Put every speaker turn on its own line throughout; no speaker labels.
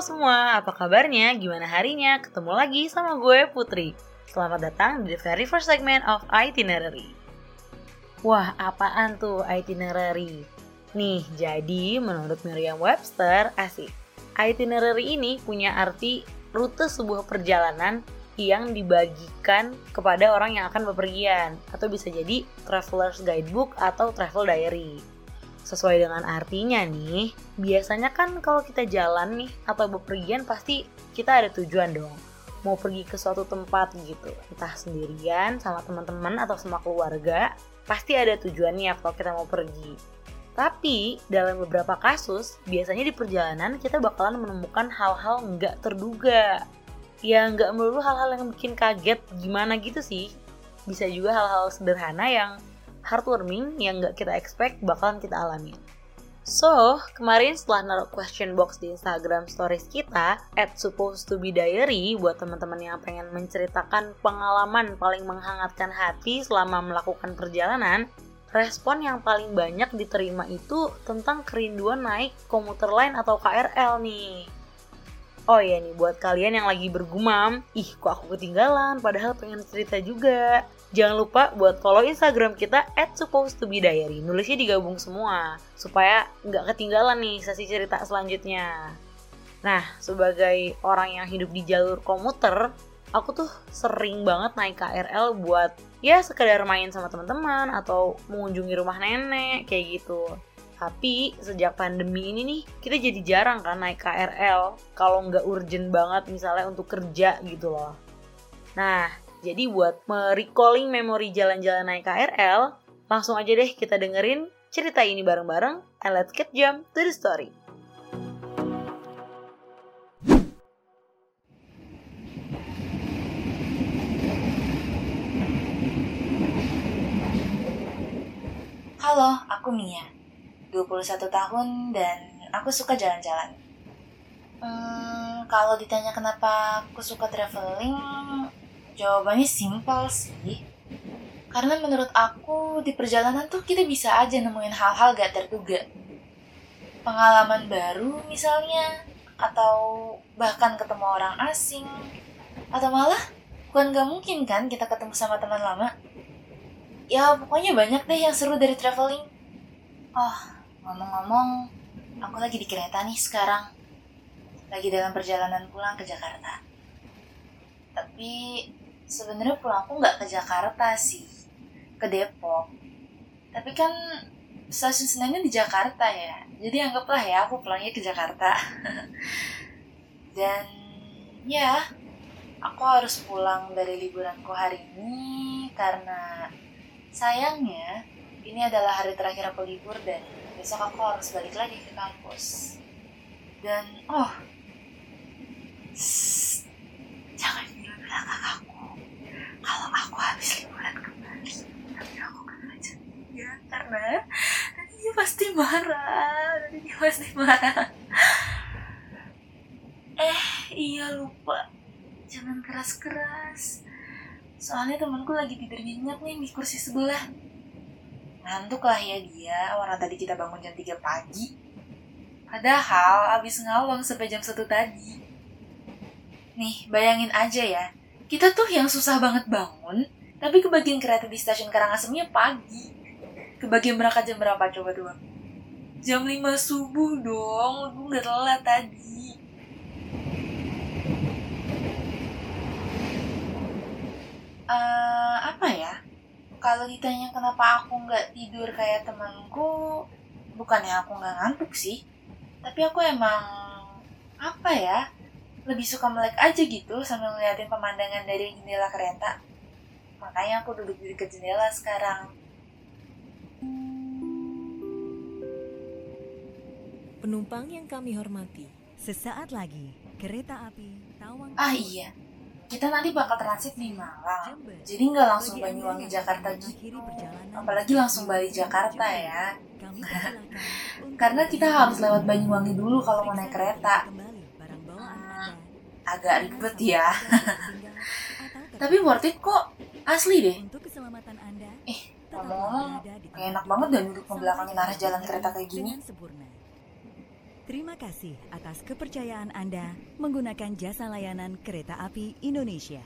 semua, apa kabarnya? Gimana harinya? Ketemu lagi sama gue Putri. Selamat datang di the very first segment of Itinerary. Wah, apaan tuh itinerary? Nih, jadi menurut Merriam-Webster, asik. Itinerary ini punya arti rute sebuah perjalanan yang dibagikan kepada orang yang akan bepergian atau bisa jadi traveler's guidebook atau travel diary. Sesuai dengan artinya nih, biasanya kan kalau kita jalan nih atau bepergian pasti kita ada tujuan dong. Mau pergi ke suatu tempat gitu entah sendirian sama teman-teman atau sama keluarga pasti ada tujuannya kalau kita mau pergi. Tapi dalam beberapa kasus biasanya di perjalanan kita bakalan menemukan hal-hal nggak terduga. Ya nggak melulu hal-hal yang bikin kaget gimana gitu sih. Bisa juga hal-hal sederhana yang heartwarming yang nggak kita expect bakalan kita alami So, kemarin setelah naruh question box di Instagram stories kita, at supposed to be diary, buat teman-teman yang pengen menceritakan pengalaman paling menghangatkan hati selama melakukan perjalanan, respon yang paling banyak diterima itu tentang kerinduan naik komuter lain atau KRL nih. Oh iya nih, buat kalian yang lagi bergumam, ih kok aku ketinggalan, padahal pengen cerita juga. Jangan lupa buat follow Instagram kita at supposed to be diary. Nulisnya digabung semua supaya nggak ketinggalan nih sesi cerita selanjutnya. Nah, sebagai orang yang hidup di jalur komuter, aku tuh sering banget naik KRL buat ya sekedar main sama teman-teman atau mengunjungi rumah nenek kayak gitu. Tapi sejak pandemi ini nih, kita jadi jarang kan naik KRL kalau nggak urgent banget misalnya untuk kerja gitu loh. Nah, jadi buat merecalling memori jalan-jalan naik KRL, langsung aja deh kita dengerin cerita ini bareng-bareng and let's get jump to the story.
Halo, aku Mia. 21 tahun dan aku suka jalan-jalan. Hmm, kalau ditanya kenapa aku suka traveling, Jawabannya simpel sih. Karena menurut aku di perjalanan tuh kita bisa aja nemuin hal-hal gak terduga. Pengalaman baru misalnya, atau bahkan ketemu orang asing, atau malah bukan gak mungkin kan kita ketemu sama teman lama. Ya pokoknya banyak deh yang seru dari traveling. Oh, ngomong-ngomong, aku lagi di kereta nih sekarang. Lagi dalam perjalanan pulang ke Jakarta. Tapi sebenarnya pulangku nggak ke Jakarta sih ke Depok. Tapi kan stasiun Senennya di Jakarta ya jadi anggaplah ya aku pulangnya ke Jakarta. Dan ya aku harus pulang dari liburanku hari ini karena sayangnya ini adalah hari terakhir aku libur dan besok aku harus balik lagi ke kampus. Dan oh jangan bilang aku kalau aku habis liburan kembali tapi aku gak ngajak dia karena nanti dia pasti marah nanti dia pasti marah. Eh iya lupa. Jangan keras-keras. Soalnya temanku lagi tidur nyenyak nih di kursi sebelah. Ngantuk lah ya dia orang tadi kita bangun jam 3 pagi. Padahal abis ngawang sampai jam 1 tadi. Nih bayangin aja ya kita tuh yang susah banget bangun, tapi kebagian kereta di stasiun Karangasemnya pagi. Kebagian berangkat jam berapa coba dua? Jam 5 subuh dong, lu udah telat tadi. Uh, apa ya? Kalau ditanya kenapa aku nggak tidur kayak temanku, bukannya aku nggak ngantuk sih, tapi aku emang apa ya? Lebih suka melek aja gitu sambil ngeliatin pemandangan dari jendela kereta. Makanya aku duduk di dekat jendela sekarang.
Penumpang yang kami hormati, sesaat lagi kereta api Tawang.
Ah iya, kita nanti bakal transit di Malang. Jadi nggak langsung Banyuwangi Jakarta gitu. Apalagi langsung balik Jakarta ya. Karena kita harus lewat Banyuwangi dulu kalau mau naik kereta agak ribet ya. Tapi worth it kok, asli deh. Eh, kayak enak banget dan duduk membelakangin arah jalan kereta kayak gini.
Terima kasih atas kepercayaan Anda menggunakan jasa layanan kereta api Indonesia.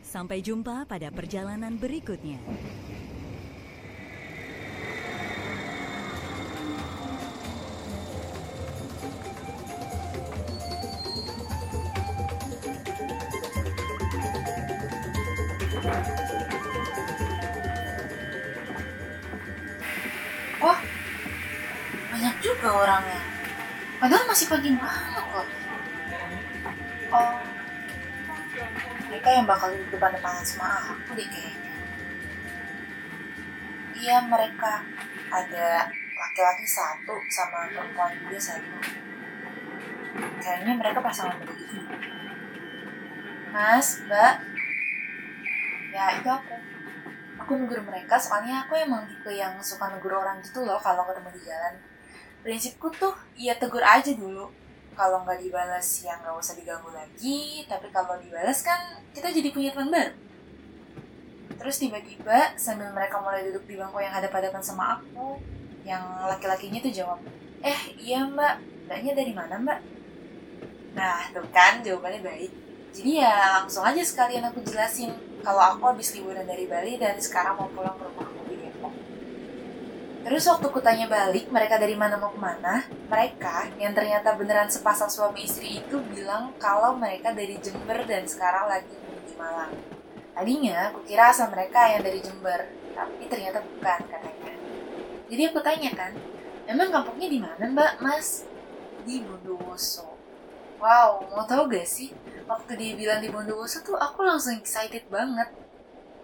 Sampai jumpa pada perjalanan berikutnya.
Wah, banyak juga orangnya. Padahal masih pagi banget kok. Oh, mereka yang bakal duduk depan depan sama aku deh kayaknya. Iya mereka ada laki-laki satu sama perempuan juga satu. Kayaknya mereka pasangan begitu. Mas, Mbak, ya itu aku. Aku negur mereka soalnya aku emang tipe yang suka negur orang gitu loh kalau ketemu di jalan. Prinsipku tuh ya tegur aja dulu. Kalau nggak dibalas ya nggak usah diganggu lagi. Tapi kalau dibalas kan kita jadi punya teman baru. Terus tiba-tiba sambil mereka mulai duduk di bangku yang hadap-hadapan sama aku yang laki-lakinya tuh jawab eh iya mbak. Mbaknya dari mana mbak? Nah tuh kan jawabannya baik. Jadi ya langsung aja sekalian aku jelasin kalau aku habis liburan dari Bali dan sekarang mau pulang ke rumahku di Depok. Terus waktu ku tanya balik mereka dari mana mau ke mana, mereka yang ternyata beneran sepasang suami istri itu bilang kalau mereka dari Jember dan sekarang lagi di Malang. Tadinya aku kira asal mereka yang dari Jember, tapi ternyata bukan katanya. Jadi aku tanya kan, emang kampungnya di mana mbak, mas? Di Bondowoso. Wow, mau tau gak sih? Waktu dia bilang di Bondowoso tuh aku langsung excited banget.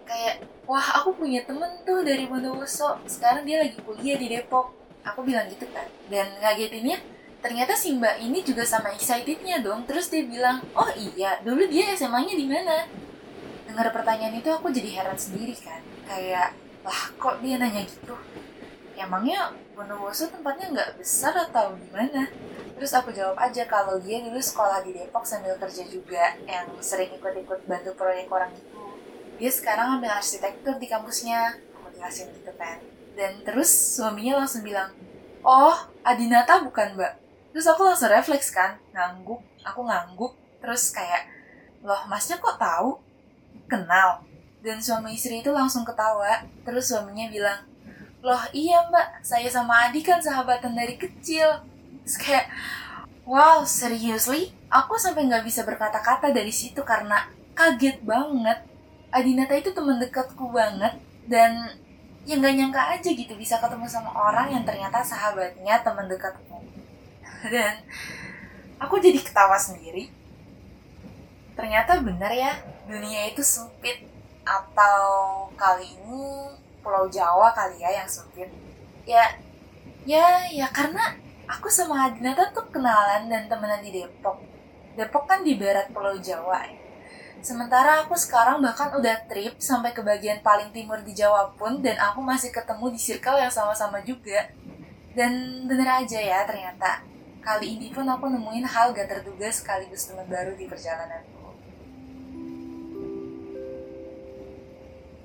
Kayak, wah aku punya temen tuh dari Bondowoso. Sekarang dia lagi kuliah di Depok. Aku bilang gitu kan. Dan ngagetinnya, ternyata si mbak ini juga sama excitednya dong. Terus dia bilang, oh iya, dulu dia SMA-nya di mana? Dengar pertanyaan itu aku jadi heran sendiri kan. Kayak, lah kok dia nanya gitu? Emangnya Bondowoso tempatnya nggak besar atau gimana? Terus aku jawab aja kalau dia dulu sekolah di Depok sambil kerja juga, yang sering ikut-ikut bantu proyek orang itu. Dia sekarang ambil arsitektur di kampusnya, aku jelasin gitu kan. Dan terus suaminya langsung bilang, oh Adinata bukan mbak? Terus aku langsung refleks kan, ngangguk, aku ngangguk, terus kayak, loh masnya kok tahu? Kenal. Dan suami istri itu langsung ketawa, terus suaminya bilang, loh iya mbak, saya sama Adi kan sahabatan dari kecil. Terus kayak, wow, seriously? Aku sampai nggak bisa berkata-kata dari situ karena kaget banget. Adinata itu teman dekatku banget dan ya nggak nyangka aja gitu bisa ketemu sama orang yang ternyata sahabatnya teman dekatku. Dan aku jadi ketawa sendiri. Ternyata benar ya, dunia itu sempit. Atau kali ini Pulau Jawa kali ya yang sempit. Ya, ya, ya karena aku sama Adinata tuh kenalan dan temenan di Depok. Depok kan di barat Pulau Jawa ya. Sementara aku sekarang bahkan udah trip sampai ke bagian paling timur di Jawa pun dan aku masih ketemu di circle yang sama-sama juga. Dan bener aja ya ternyata. Kali ini pun aku nemuin hal gak terduga sekaligus teman baru di perjalananku.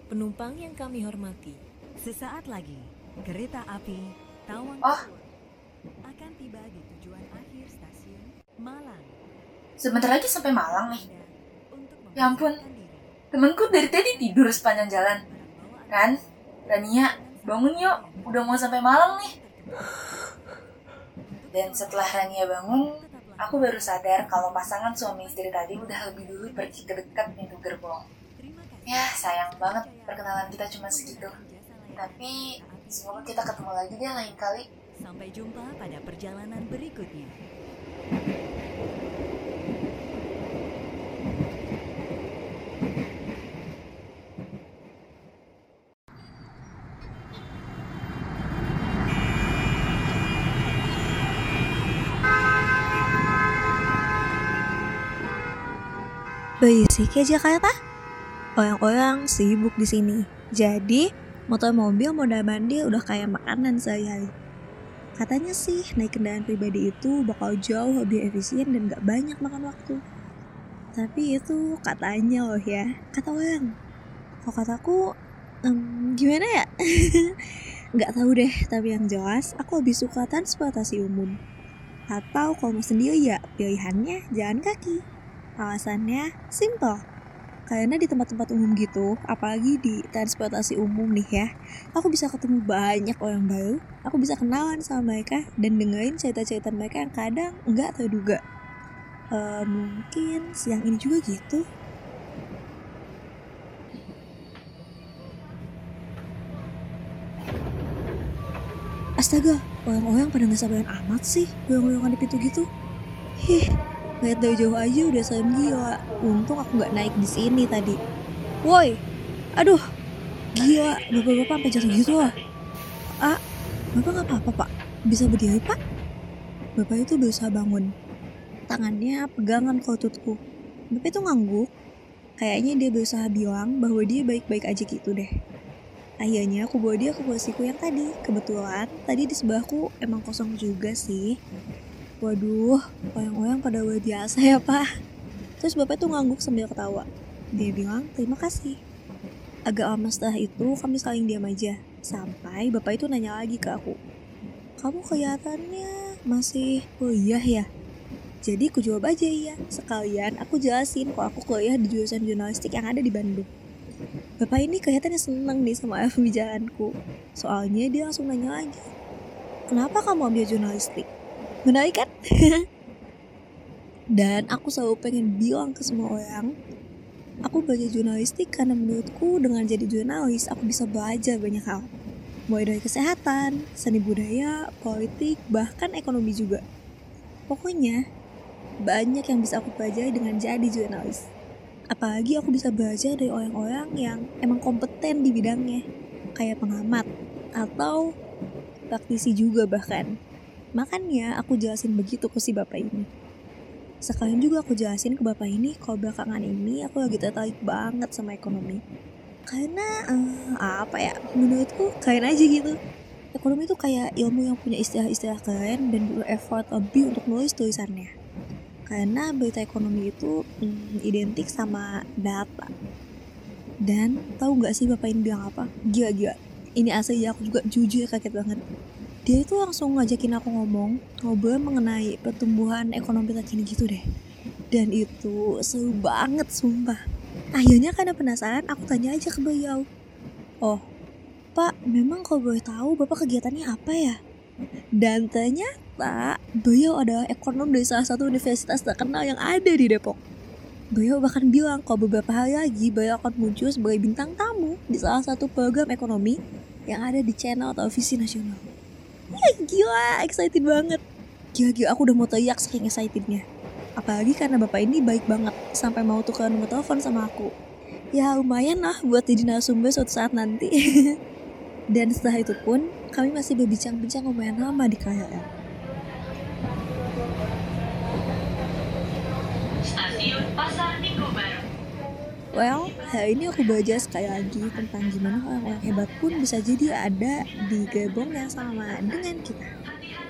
Penumpang yang kami hormati, sesaat lagi kereta api Tawang
Oh.
Tiba di tujuan akhir stasiun Malang.
Sebentar lagi sampai Malang nih. Ya ampun. Temenku dari tadi tidur sepanjang jalan. Kan? Rania, bangun yuk. Udah mau sampai Malang nih. Dan setelah Rania bangun, aku baru sadar kalau pasangan suami istri tadi udah lebih dulu pergi ke dekat pintu gerbong. Ya, sayang banget perkenalan kita cuma segitu. Tapi semoga kita ketemu lagi deh lain kali.
Sampai jumpa pada perjalanan berikutnya.
Berisik ya Jakarta. Orang-orang sibuk di sini. Jadi, motor mobil modal bandil udah kayak makanan sehari-hari. Katanya sih naik kendaraan pribadi itu bakal jauh lebih efisien dan gak banyak makan waktu. Tapi itu katanya loh ya, kata orang. Kalau kataku, em, gimana ya? Gak tahu deh, tapi yang jelas aku lebih suka transportasi umum. Atau kalau mau sendiri ya pilihannya jalan kaki. Alasannya simple. Karena di tempat-tempat umum gitu, apalagi di transportasi umum nih ya, aku bisa ketemu banyak orang baru, aku bisa kenalan sama mereka dan dengerin cerita-cerita mereka yang kadang nggak terduga. Uh, mungkin siang ini juga gitu. Astaga, orang-orang pada nggak sabaran amat sih goyang-goyangan di pintu gitu. Hih, lihat dari jauh aja udah serem gila. Untung aku nggak naik di sini tadi. Woi, aduh, gila, bapak-bapak sampai jatuh gitu loh. Ah, bapak nggak apa-apa pak? Bisa berdiri pak? Bapak itu berusaha bangun. Tangannya pegangan lututku. Bapak itu ngangguk. Kayaknya dia berusaha bilang bahwa dia baik-baik aja gitu deh. Akhirnya aku bawa dia ke kursiku yang tadi. Kebetulan tadi di sebelahku emang kosong juga sih. Waduh, orang-orang pada luar biasa ya pak. Terus bapak tuh ngangguk sambil ketawa. Dia bilang terima kasih. Agak lama setelah itu kami saling diam aja. Sampai bapak itu nanya lagi ke aku. Kamu kelihatannya masih kuliah ya? Jadi aku jawab aja iya. Sekalian aku jelasin kok aku kuliah di jurusan jurnalistik yang ada di Bandung. Bapak ini kelihatannya seneng nih sama pembicaraanku. Soalnya dia langsung nanya lagi. Kenapa kamu ambil jurnalistik? Menarik kan? Dan aku selalu pengen bilang ke semua orang, aku belajar jurnalistik karena menurutku dengan jadi jurnalis aku bisa belajar banyak hal. Mulai dari kesehatan, seni budaya, politik, bahkan ekonomi juga. Pokoknya, banyak yang bisa aku pelajari dengan jadi jurnalis apalagi aku bisa belajar dari orang-orang yang emang kompeten di bidangnya kayak pengamat atau praktisi juga bahkan makanya aku jelasin begitu ke si bapak ini. Sekalian juga aku jelasin ke bapak ini kalau belakangan ini aku lagi tertarik banget sama ekonomi. Karena uh, apa ya menurutku keren aja gitu. Ekonomi itu kayak ilmu yang punya istilah-istilah keren dan butuh effort lebih untuk nulis tulisannya. Karena berita ekonomi itu hmm, identik sama data. Dan tahu nggak sih bapak ini bilang apa? Gila gila ini asli ya aku juga jujur kaget banget dia itu langsung ngajakin aku ngomong ngobrol mengenai pertumbuhan ekonomi terkini gitu deh dan itu seru banget sumpah akhirnya karena penasaran aku tanya aja ke beliau oh pak memang kalau boleh tahu bapak kegiatannya apa ya dan ternyata beliau adalah ekonom dari salah satu universitas terkenal yang ada di Depok. Beliau bahkan bilang kalau beberapa hari lagi beliau akan muncul sebagai bintang tamu di salah satu program ekonomi yang ada di channel televisi nasional. Gila, excited banget. Gila-gila aku udah mau teriak saking excitednya. Apalagi karena bapak ini baik banget sampai mau tukar nomor telepon sama aku. Ya lumayan lah buat jadi narasumber suatu saat nanti. Dan setelah itu pun kami masih berbincang-bincang lumayan lama di KLM. Stasiun Pasar Minggu Baru. Well, hari ini aku belajar sekali lagi tentang gimana orang-orang hebat pun bisa jadi ada di gerbong yang sama dengan kita.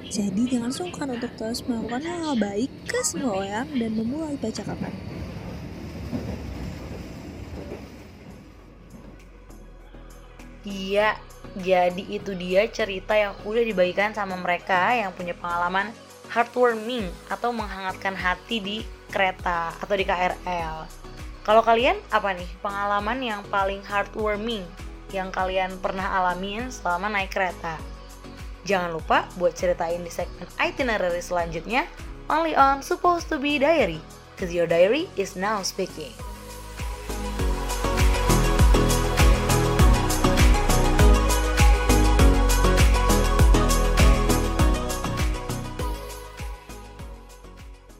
Jadi jangan sungkan untuk terus melakukan hal-hal baik ke semua orang dan memulai percakapan.
Iya, jadi itu dia cerita yang udah dibagikan sama mereka yang punya pengalaman heartwarming atau menghangatkan hati di kereta atau di KRL. Kalau kalian apa nih pengalaman yang paling heartwarming yang kalian pernah alamin selama naik kereta? Jangan lupa buat ceritain di segmen itinerary selanjutnya only on Supposed to be Diary, cause your diary is now speaking.